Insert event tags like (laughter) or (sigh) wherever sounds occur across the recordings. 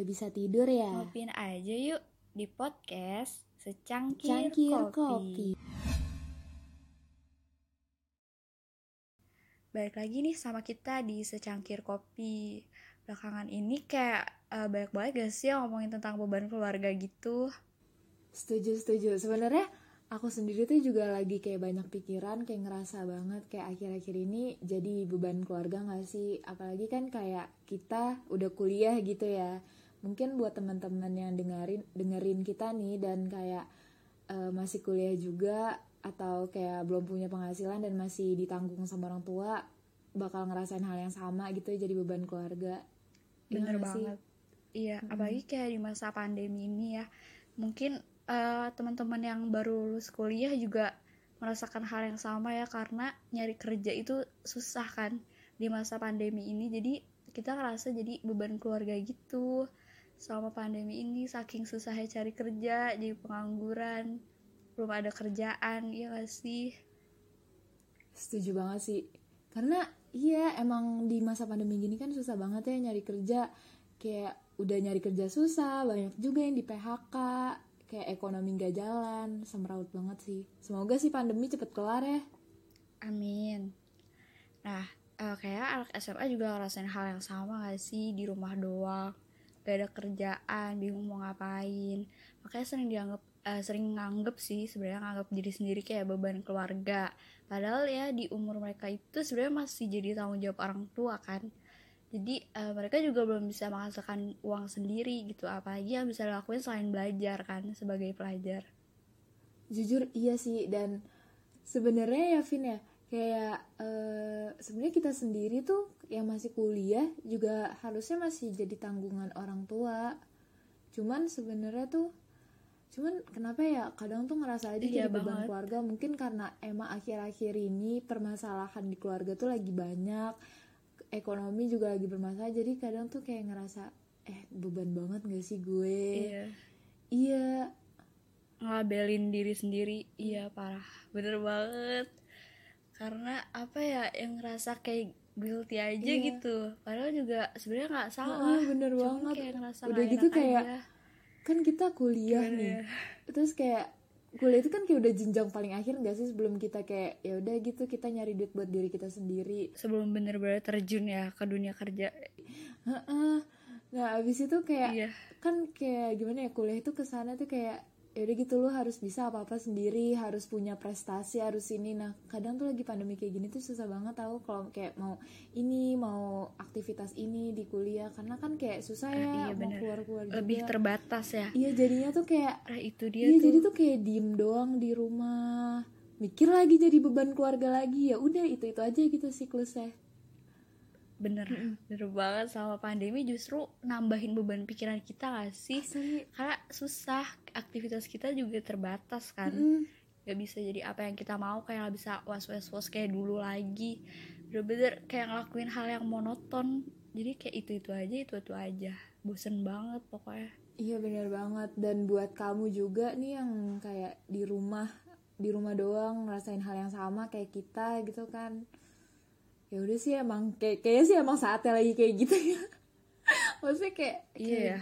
Gak bisa tidur ya? Ngopiin aja yuk di podcast Secangkir, Cangkir kopi. kopi. Balik lagi nih sama kita di Secangkir Kopi. Belakangan ini kayak eh, banyak banget gak sih yang ngomongin tentang beban keluarga gitu. Setuju, setuju. Sebenarnya aku sendiri tuh juga lagi kayak banyak pikiran, kayak ngerasa banget kayak akhir-akhir ini jadi beban keluarga gak sih? Apalagi kan kayak kita udah kuliah gitu ya. Mungkin buat teman-teman yang dengerin dengerin kita nih dan kayak eh, masih kuliah juga atau kayak belum punya penghasilan dan masih ditanggung sama orang tua bakal ngerasain hal yang sama gitu jadi beban keluarga. Iya Bener sih? banget. Iya, apalagi kayak di masa pandemi ini ya. Mungkin eh, teman-teman yang baru lulus kuliah juga merasakan hal yang sama ya karena nyari kerja itu susah kan di masa pandemi ini. Jadi kita ngerasa jadi beban keluarga gitu. Selama pandemi ini saking susahnya cari kerja, jadi pengangguran, belum ada kerjaan, ya gak sih? Setuju banget sih. Karena iya emang di masa pandemi gini kan susah banget ya nyari kerja. Kayak udah nyari kerja susah, banyak juga yang di PHK. Kayak ekonomi gak jalan, semeraut banget sih. Semoga sih pandemi cepet kelar ya. Amin. Nah, eh, kayak anak SMA juga ngerasain hal yang sama gak sih di rumah doang, gak ada kerjaan, bingung mau ngapain. Makanya sering dianggap eh, sering nganggep sih sebenarnya nganggap diri sendiri kayak beban keluarga. Padahal ya di umur mereka itu sebenarnya masih jadi tanggung jawab orang tua kan. Jadi eh, mereka juga belum bisa menghasilkan uang sendiri gitu, apalagi yang bisa dilakuin selain belajar kan sebagai pelajar. Jujur iya sih dan sebenarnya ya Vin ya kayak eh, sebenarnya kita sendiri tuh yang masih kuliah juga harusnya masih jadi tanggungan orang tua. Cuman sebenarnya tuh cuman kenapa ya kadang tuh ngerasa aja Iya jadi beban banget. keluarga. Mungkin karena emang akhir-akhir ini permasalahan di keluarga tuh lagi banyak ekonomi juga lagi bermasalah. Jadi kadang tuh kayak ngerasa eh beban banget gak sih gue? Iya. iya. Ngelabelin diri sendiri. Iya parah. Bener banget karena apa ya yang ngerasa kayak guilty aja Iya. gitu padahal juga sebenarnya nggak salah Heeh, bener Cuman banget. kayak ngerasa Udah gitu kayak aja. kan kita kuliah Gimana nih ya? terus kayak kuliah itu kan kayak udah jenjang paling akhir gak sih sebelum kita kayak ya udah gitu kita nyari duit buat diri kita sendiri sebelum bener-bener terjun ya ke dunia kerja Heeh. nah abis itu kayak iya kan kayak gimana ya kuliah itu ke sana tuh kayak ya udah gitu lu harus bisa apa apa sendiri harus punya prestasi harus ini. Nah kadang tuh lagi pandemi kayak gini tuh susah banget tahu kalau kayak mau ini mau aktivitas ini di kuliah. Karena kan kayak susah ya Ah, iya mau bener. keluar keluar lebih terbatas ya. Iya jadinya tuh kayak nah itu dia Iya tuh jadi tuh. kayak diem doang di rumah. Mikir lagi jadi beban keluarga lagi. Ya udah itu itu aja gitu siklusnya bener bener banget. Sama pandemi justru nambahin beban pikiran kita gak sih? Asli. karena susah aktivitas kita juga terbatas kan. Mm-mm. gak bisa jadi apa yang kita mau kayak gak bisa was was was kayak dulu lagi. Bener-bener kayak ngelakuin hal yang monoton. Jadi kayak itu itu aja itu itu aja. Bosen banget pokoknya. Iya benar banget. Dan buat kamu juga nih yang kayak di rumah di rumah doang ngerasain hal yang sama kayak kita gitu kan ya udah sih emang kayak kayaknya sih emang saatnya lagi kayak gitu ya. (laughs) Maksudnya kayak, Iya. ya.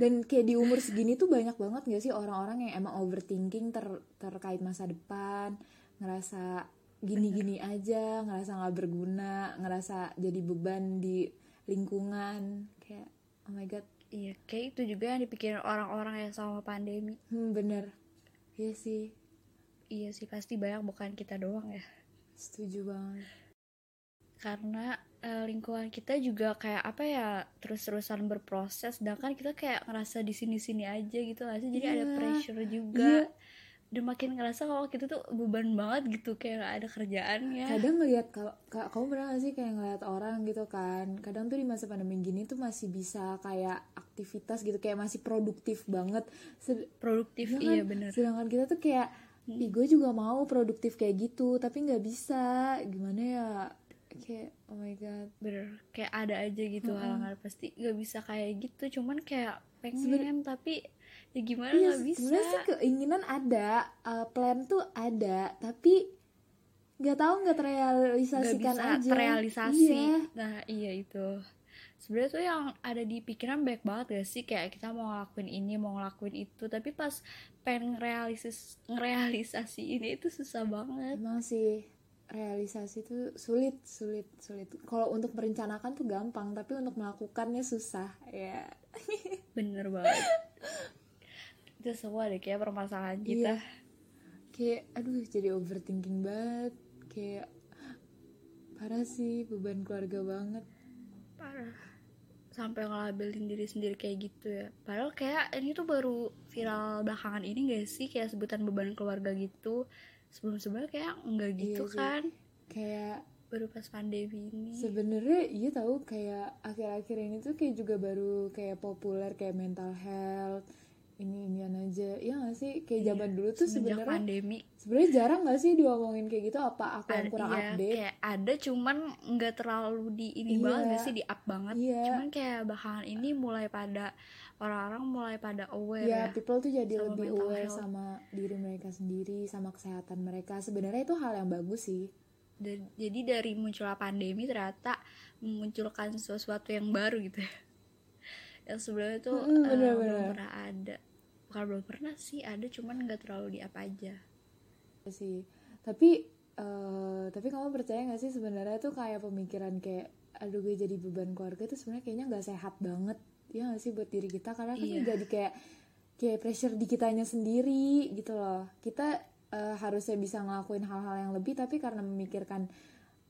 dan kayak di umur segini tuh banyak banget gak sih orang-orang yang emang overthinking ter- terkait masa depan ngerasa gini-gini aja ngerasa nggak berguna ngerasa jadi beban di lingkungan kayak oh my god. Iya kayak itu juga yang dipikirin orang-orang yang sama pandemi. Hmm bener. Iya sih. Iya sih pasti banyak bukan kita doang ya. Setuju banget karena eh, lingkungan kita juga kayak apa ya terus-terusan berproses sedangkan kita kayak ngerasa di sini-sini aja gitu gak sih? Jadi ada Iya. pressure juga. Iya. dan makin ngerasa kalau kita tuh beban banget gitu kayak gak ada kerjaan ya kadang ngelihat kalau ka- kamu pernah gak sih kayak ngelihat orang gitu kan? Kadang tuh di masa pandemi gini tuh masih bisa kayak aktivitas gitu kayak masih produktif banget. Sed- produktif ya kan? iya bener. Sedangkan kita tuh kayak Ih, gue juga mau produktif kayak gitu tapi nggak bisa. Gimana ya kayak oh my god. Bener. Kayak ada aja gitu Mm-mm. halangan pasti gak bisa kayak gitu. Cuman kayak pengen Seben- tapi ya gimana iya nggak bisa. sebenarnya sih keinginan ada uh, plan tuh ada tapi nggak tahu nggak nggak terrealisasikan bisa aja. terrealisasi. Iya. Nah iya itu. Sebenarnya tuh yang ada di pikiran baik banget gak sih? Kayak kita mau ngelakuin ini mau ngelakuin itu. Tapi pas pengen realisis ngerealisasi ini itu susah banget. Emang sih realisasi itu sulit sulit sulit. Kalau untuk merencanakan tuh gampang tapi untuk melakukannya susah ya. (laughs) Bener banget. Itu semua deh kayak permasalahan kita. Iya. kayak aduh jadi overthinking banget. Kayak parah sih beban keluarga banget. Parah. Sampai ngelabelin diri sendiri kayak gitu ya. Padahal kayak ini tuh baru viral belakangan ini gak sih? Kayak sebutan beban keluarga gitu sebelum sebelumnya kayak enggak gitu Iya kan? Kayak baru pas pandemi ini. sebenarnya iya tahu kayak akhir-akhir ini tuh kayak juga baru kayak populer kayak mental health ini inian aja. Ya gak sih? Kayak zaman dulu tuh Iya, sebenarnya pandemi. sebenarnya jarang gak sih diomongin kayak gitu? Apa aku yang kurang iya, update? kayak ada cuman nggak terlalu di ini Iya. banget gak sih? Di up banget. Iya. cuman kayak belakangan ini mulai pada orang-orang mulai pada aware ya ya, people tuh jadi lebih aware health. sama diri mereka sendiri sama kesehatan mereka. Sebenarnya itu hal yang bagus sih. Dan- jadi dari munculnya pandemi ternyata memunculkan sesuatu yang baru gitu ya. (laughs) Yang sebelumnya tuh Mm-mm, eh, bener-bener. belum pernah ada bukan belum pernah sih ada cuman nggak terlalu di apa aja. Sih. Tapi eh tapi kamu percaya gak sih sebenarnya tuh kayak pemikiran kayak aduh gue jadi beban keluarga tuh sebenarnya kayaknya nggak sehat banget. Ya gak sih buat diri kita? Karena kan Iya. jadi kayak kayak pressure di kitanya sendiri gitu loh. Kita eh, harusnya bisa ngelakuin hal-hal yang lebih tapi karena memikirkan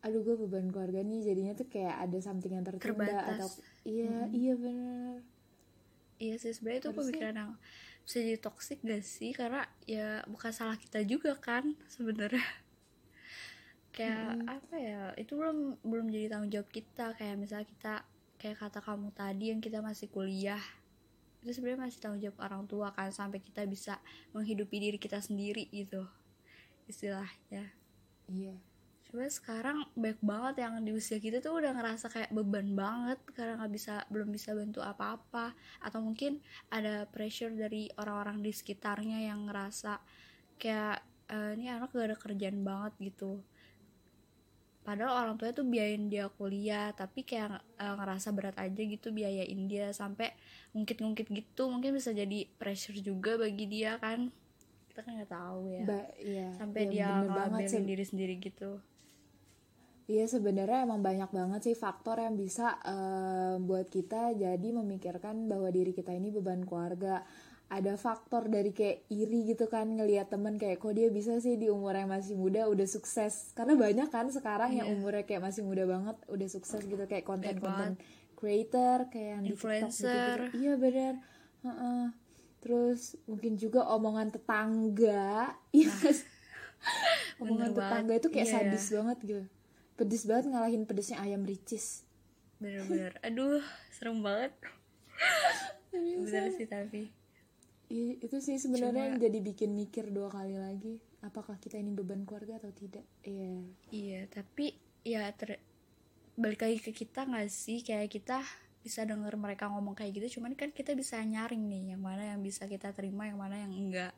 aduh gue beban keluarga nih jadinya tuh kayak ada something yang tertunda Terbatas. atau iya iya bener. Iya sih sebenarnya itu Harusnya- pemikiran yang bisa jadi toksik gak sih? Karena ya bukan salah kita juga kan sebenarnya. Kayak apa ya itu belum belum jadi tanggung jawab kita. Kayak misalnya kita kayak kata kamu tadi yang kita masih kuliah itu sebenarnya masih tanggung jawab orang tua kan sampai kita bisa menghidupi diri kita sendiri gitu istilahnya. Iya Sekarang baik banget yang di usia kita tuh udah ngerasa kayak beban banget karena nggak bisa belum bisa bantu apa-apa. Atau mungkin ada pressure dari orang-orang di sekitarnya yang ngerasa kayak "Eh, ini anak gak ada kerjaan banget gitu. Padahal orang tuanya tuh biayain dia kuliah tapi kayak eh, ngerasa berat aja gitu biayain dia sampai ngungkit-ngungkit gitu. Mungkin bisa jadi pressure juga bagi dia kan. Kita kan nggak tahu ya. Ba- iya. Sampai iya, dia sih. diri sendiri gitu Iya sebenarnya emang banyak banget sih faktor yang bisa eh, buat kita jadi memikirkan bahwa diri kita ini beban keluarga. Ada faktor dari kayak iri gitu kan ngelihat temen kayak kok dia bisa sih di umur yang masih muda udah sukses. Karena banyak kan sekarang yang Iya. umurnya kayak masih muda banget udah sukses gitu kayak konten-konten creator kayak yang di TikTok Influencer. gitu-gitu. Iya benar. Heeh. Terus mungkin juga omongan tetangga. Iya. omongan Nah, bener tetangga itu kayak Iya, sadis banget gitu pedes banget ngalahin pedesnya ayam ricis. Bener-bener. Aduh serem banget. Bener sih tapi. I- itu sih sebenarnya Cuma- yang jadi bikin mikir dua kali lagi. Apakah kita ini beban keluarga atau tidak? Iya. Iya tapi ya ter balik lagi ke kita nggak sih? Kayak kita bisa denger mereka ngomong kayak gitu cuman kan kita bisa nyaring nih yang mana yang bisa kita terima yang mana yang enggak.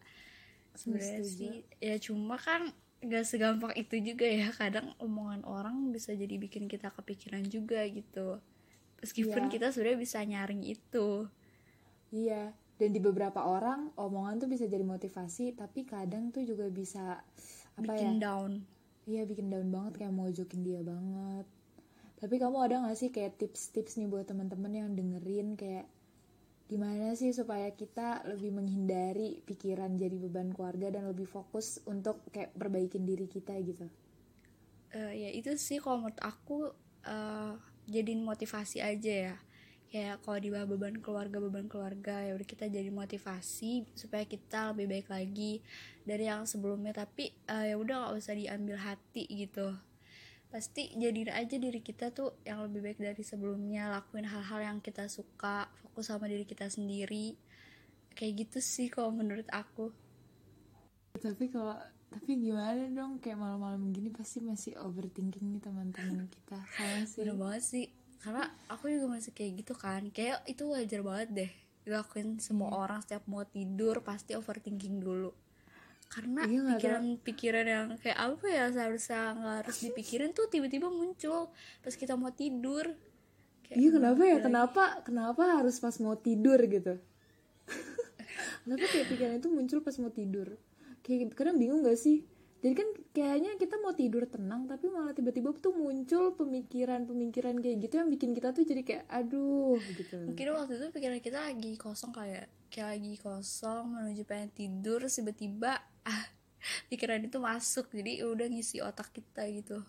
Sebenarnya sih ya cuma kan nggak segampang itu juga ya. Kadang omongan orang bisa jadi bikin kita kepikiran juga gitu. Meskipun Iya. kita sebenarnya bisa nyaring itu. Iya. Dan di beberapa orang omongan tuh bisa jadi motivasi tapi kadang tuh juga bisa apa ya? bikin down. Iya bikin down banget kayak mau jokin dia banget. Tapi kamu ada gak sih kayak tips-tips nih buat teman-teman yang dengerin kayak gimana sih supaya kita lebih menghindari pikiran jadi beban keluarga dan lebih fokus untuk kayak perbaikin diri kita gitu? Eh, ya itu sih kalau menurut aku eh, jadiin motivasi aja ya. Kayak kalau di bawah beban keluarga beban keluarga ya udah kita jadi motivasi supaya kita lebih baik lagi dari yang sebelumnya. Tapi eh, ya udah nggak usah diambil hati gitu pasti jadiin aja diri kita tuh yang lebih baik dari sebelumnya. Lakuin hal-hal yang kita suka fokus sama diri kita sendiri. Kayak gitu sih kalau menurut aku. Tapi kalau tapi gimana dong? Kayak malam-malam gini pasti masih overthinking nih teman-teman kita. Sama (laughs) sih. Bener banget sih. Karena aku juga masih kayak gitu kan. Kayak itu wajar banget deh. Dilakuin semua Iya. orang setiap mau tidur Pasti overthinking dulu Karena Iya, pikiran-pikiran yang kayak apa ya Seharusnya nggak harus dipikirin tuh tiba-tiba muncul Pas kita mau tidur. Kayak iya kenapa ya? kenapa kenapa harus pas mau tidur gitu? (laughs) Kenapa kayak pikiran itu muncul pas mau tidur? Kayak kadang bingung gak sih? Jadi kan kayaknya kita mau tidur tenang tapi malah tiba-tiba tuh muncul pemikiran-pemikiran kayak gitu yang bikin kita tuh jadi kayak aduh gitu. Mungkin waktu itu pikiran kita lagi kosong kayak kayak lagi kosong menuju pengen tidur tiba-tiba (laughs) pikiran itu masuk jadi udah ngisi otak kita gitu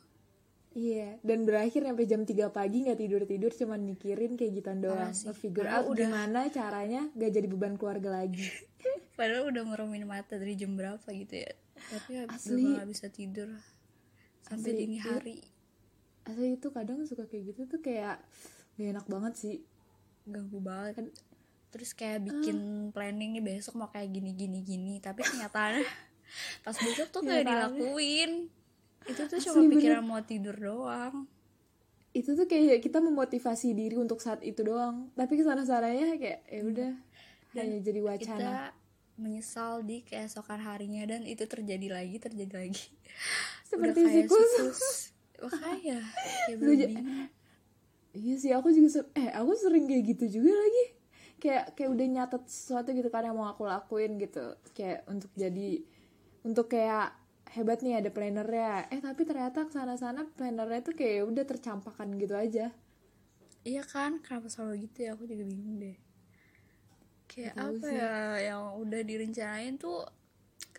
Iya, dan berakhir sampai jam 3 pagi nggak tidur tidur, cuman mikirin kayak gitu doang, sih. figure out udah- gimana caranya gak jadi beban keluarga lagi. (laughs) padahal udah meremin mata dari jam berapa gitu ya tapi habis Asli. nggak bisa tidur sampai dini iya. hari Asli itu kadang suka kayak gitu tuh kayak gak enak banget sih. ganggu banget terus kayak bikin planning nih besok mau kayak gini gini gini tapi kenyataannya (laughs) pas besok tuh nggak Kenyataannya. dilakuin itu tuh cuma bener. pikiran mau tidur doang Itu tuh kayak kita memotivasi diri untuk saat itu doang, tapi ke sana sananya kayak ya udah hanya jadi wacana. kita menyesal di keesokan harinya dan itu terjadi lagi terjadi lagi (laughs) Seperti Udah kayak siklus. siklus makanya kayak bingung Iya sih, aku juga eh aku sering kayak gitu juga lagi. Kayak kayak udah nyatet sesuatu gitu kan yang mau aku lakuin gitu. Kayak untuk jadi untuk kayak hebat nih ada plannernya. Eh tapi ternyata ke sana sana plannernya tuh kayak udah tercampakkan gitu aja. iya kan kenapa selalu gitu ya aku juga bingung deh kayak Gak apa sih. ya yang udah direncanain tuh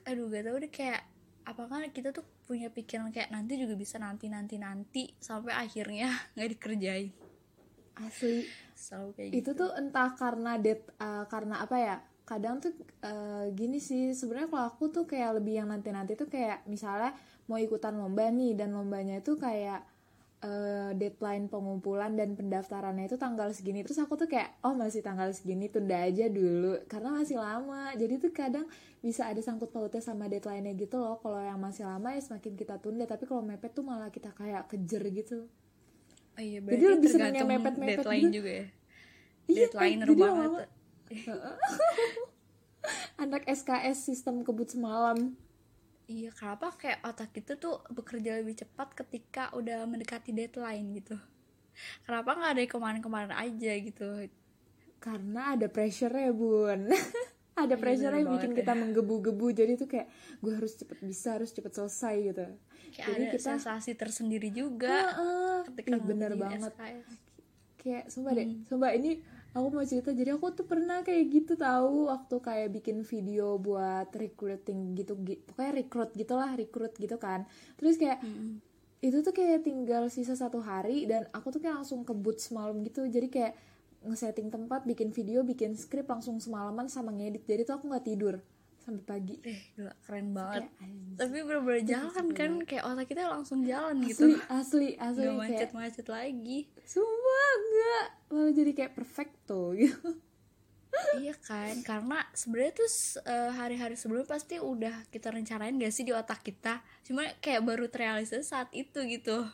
aduh gak tau deh kayak apakah kita tuh punya pikiran kayak nanti juga bisa nanti nanti nanti sampai akhirnya (laughs) nggak dikerjain Asli. selalu kayak itu gitu tuh entah karena det eh, karena apa ya kadang tuh eh, gini sih sebenarnya kalau aku tuh kayak lebih yang nanti nanti tuh kayak misalnya mau ikutan lomba nih dan lombanya itu kayak eh, deadline pengumpulan dan pendaftarannya itu tanggal segini terus aku tuh kayak oh masih tanggal segini tunda aja dulu karena masih lama jadi tuh kadang bisa ada sangkut pautnya sama deadline-nya gitu loh kalau yang masih lama ya semakin kita tunda tapi kalau mepet tuh malah kita kayak kejer gitu oh iya Jadi lebih seneng yang mepet-mepet deadline gitu. juga ya Iya, deadliner jadi banget. (laughs) anak SKS sistem kebut semalam Iya, kenapa kayak otak kita tuh bekerja lebih cepat ketika udah mendekati deadline gitu? Kenapa nggak dari kemarin-kemarin aja gitu? karena ada pressure ya bun (laughs) ada Iya, pressure yang bikin banget kita menggebu-gebu jadi tuh kayak gue harus cepet bisa harus cepet selesai gitu Kayak Jadi ada kita- sensasi tersendiri juga Heeh. ketika Ih, bener banget SKS. kayak sumpah deh Hmm. sumpah ini aku mau cerita jadi aku tuh pernah kayak gitu tahu waktu kayak bikin video buat recruiting gitu gi- pokoknya recruit gitulah recruit gitu kan. Terus kayak Mm-mm. itu tuh kayak tinggal sisa satu hari dan aku tuh kayak langsung kebut semalam gitu. Jadi kayak ngesetting tempat bikin video bikin skrip langsung semalaman sama ngedit. Jadi tuh aku nggak tidur sampai pagi Eh, gila, keren banget. kayak. Tapi bener-bener jalan kan, kayak otak kita langsung jalan asli gitu. asli asli Gak kayak macet-macet lagi. sumpah enggak malah jadi kayak perfecto gitu iya kan, karena sebenarnya tuh eh, hari-hari sebelum pasti udah kita rencanain gak sih di otak kita. Cuma kayak baru terrealisasi saat itu gitu.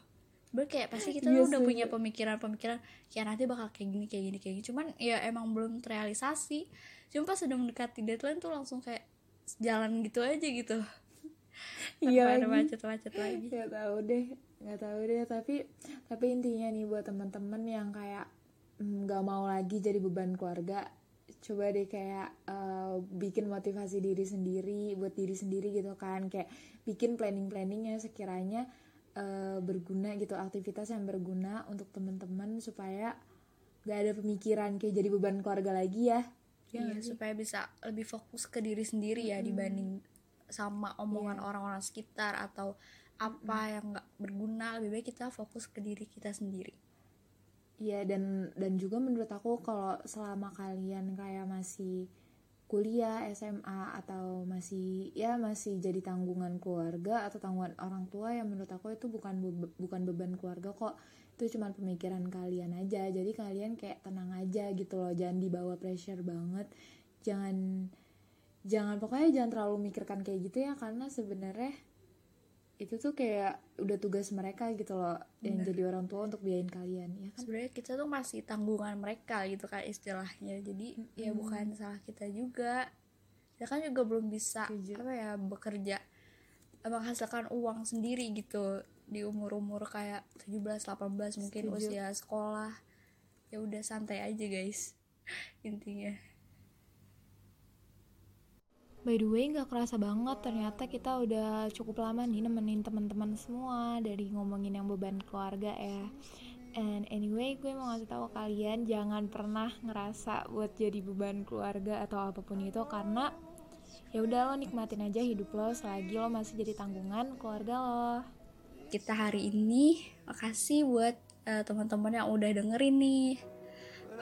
Sebenernya kayak pasti kita Iya tuh udah punya pemikiran-pemikiran kayak nanti bakal kayak gini kayak gini kayak gini. Cuman ya emang belum terrealisasi. Cuma pas udah mendekati deadline tuh langsung kayak jalan gitu aja gitu. iya ada macet-macet lagi. nggak tahu deh nggak tahu deh tapi tapi intinya nih buat teman-teman yang kayak mm, nggak mau lagi jadi beban keluarga coba deh kayak eh, bikin motivasi diri sendiri buat diri sendiri gitu kan kayak bikin planning planningnya sekiranya eh, berguna gitu aktivitas yang berguna untuk teman-teman supaya gak ada pemikiran kayak jadi beban keluarga lagi ya Ya Iya, sih? supaya bisa lebih fokus ke diri sendiri ya dibanding sama omongan Iya. orang-orang sekitar atau apa yang nggak berguna. Lebih baik kita fokus ke diri kita sendiri. Iya dan dan juga menurut aku kalau selama kalian kayak masih kuliah SMA atau masih ya masih jadi tanggungan keluarga atau tanggungan orang tua yang menurut aku itu bukan bukan beban keluarga kok itu cuma pemikiran kalian aja jadi kalian kayak tenang aja gitu loh jangan dibawa pressure banget jangan jangan pokoknya jangan terlalu mikirkan kayak gitu ya karena sebenarnya itu tuh kayak udah tugas mereka gitu loh yang Bener. jadi orang tua untuk biayain kalian ya kan Sebenarnya kita tuh masih tanggungan mereka gitu kan istilahnya. Jadi ya Mm-mm. bukan salah kita juga. Kita kan juga belum bisa Setuju. apa ya bekerja menghasilkan uang sendiri gitu di umur-umur kayak 17 18 mungkin Setuju. usia sekolah. ya udah santai aja guys (laughs) intinya By the way, nggak kerasa banget ternyata kita udah cukup lama nih nemenin teman-teman semua dari ngomongin yang beban keluarga ya. And anyway, gue mau ngasih tahu kalian jangan pernah ngerasa buat jadi beban keluarga atau apa pun itu karena ya udah lo nikmatin aja hidup lo selagi lo masih jadi tanggungan keluarga lo. Kita hari ini. Makasih buat uh, teman-teman yang udah dengerin nih.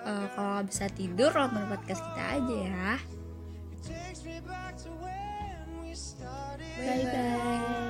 Uh, kalau bisa tidur nonton podcast kita aja ya. Bye bye.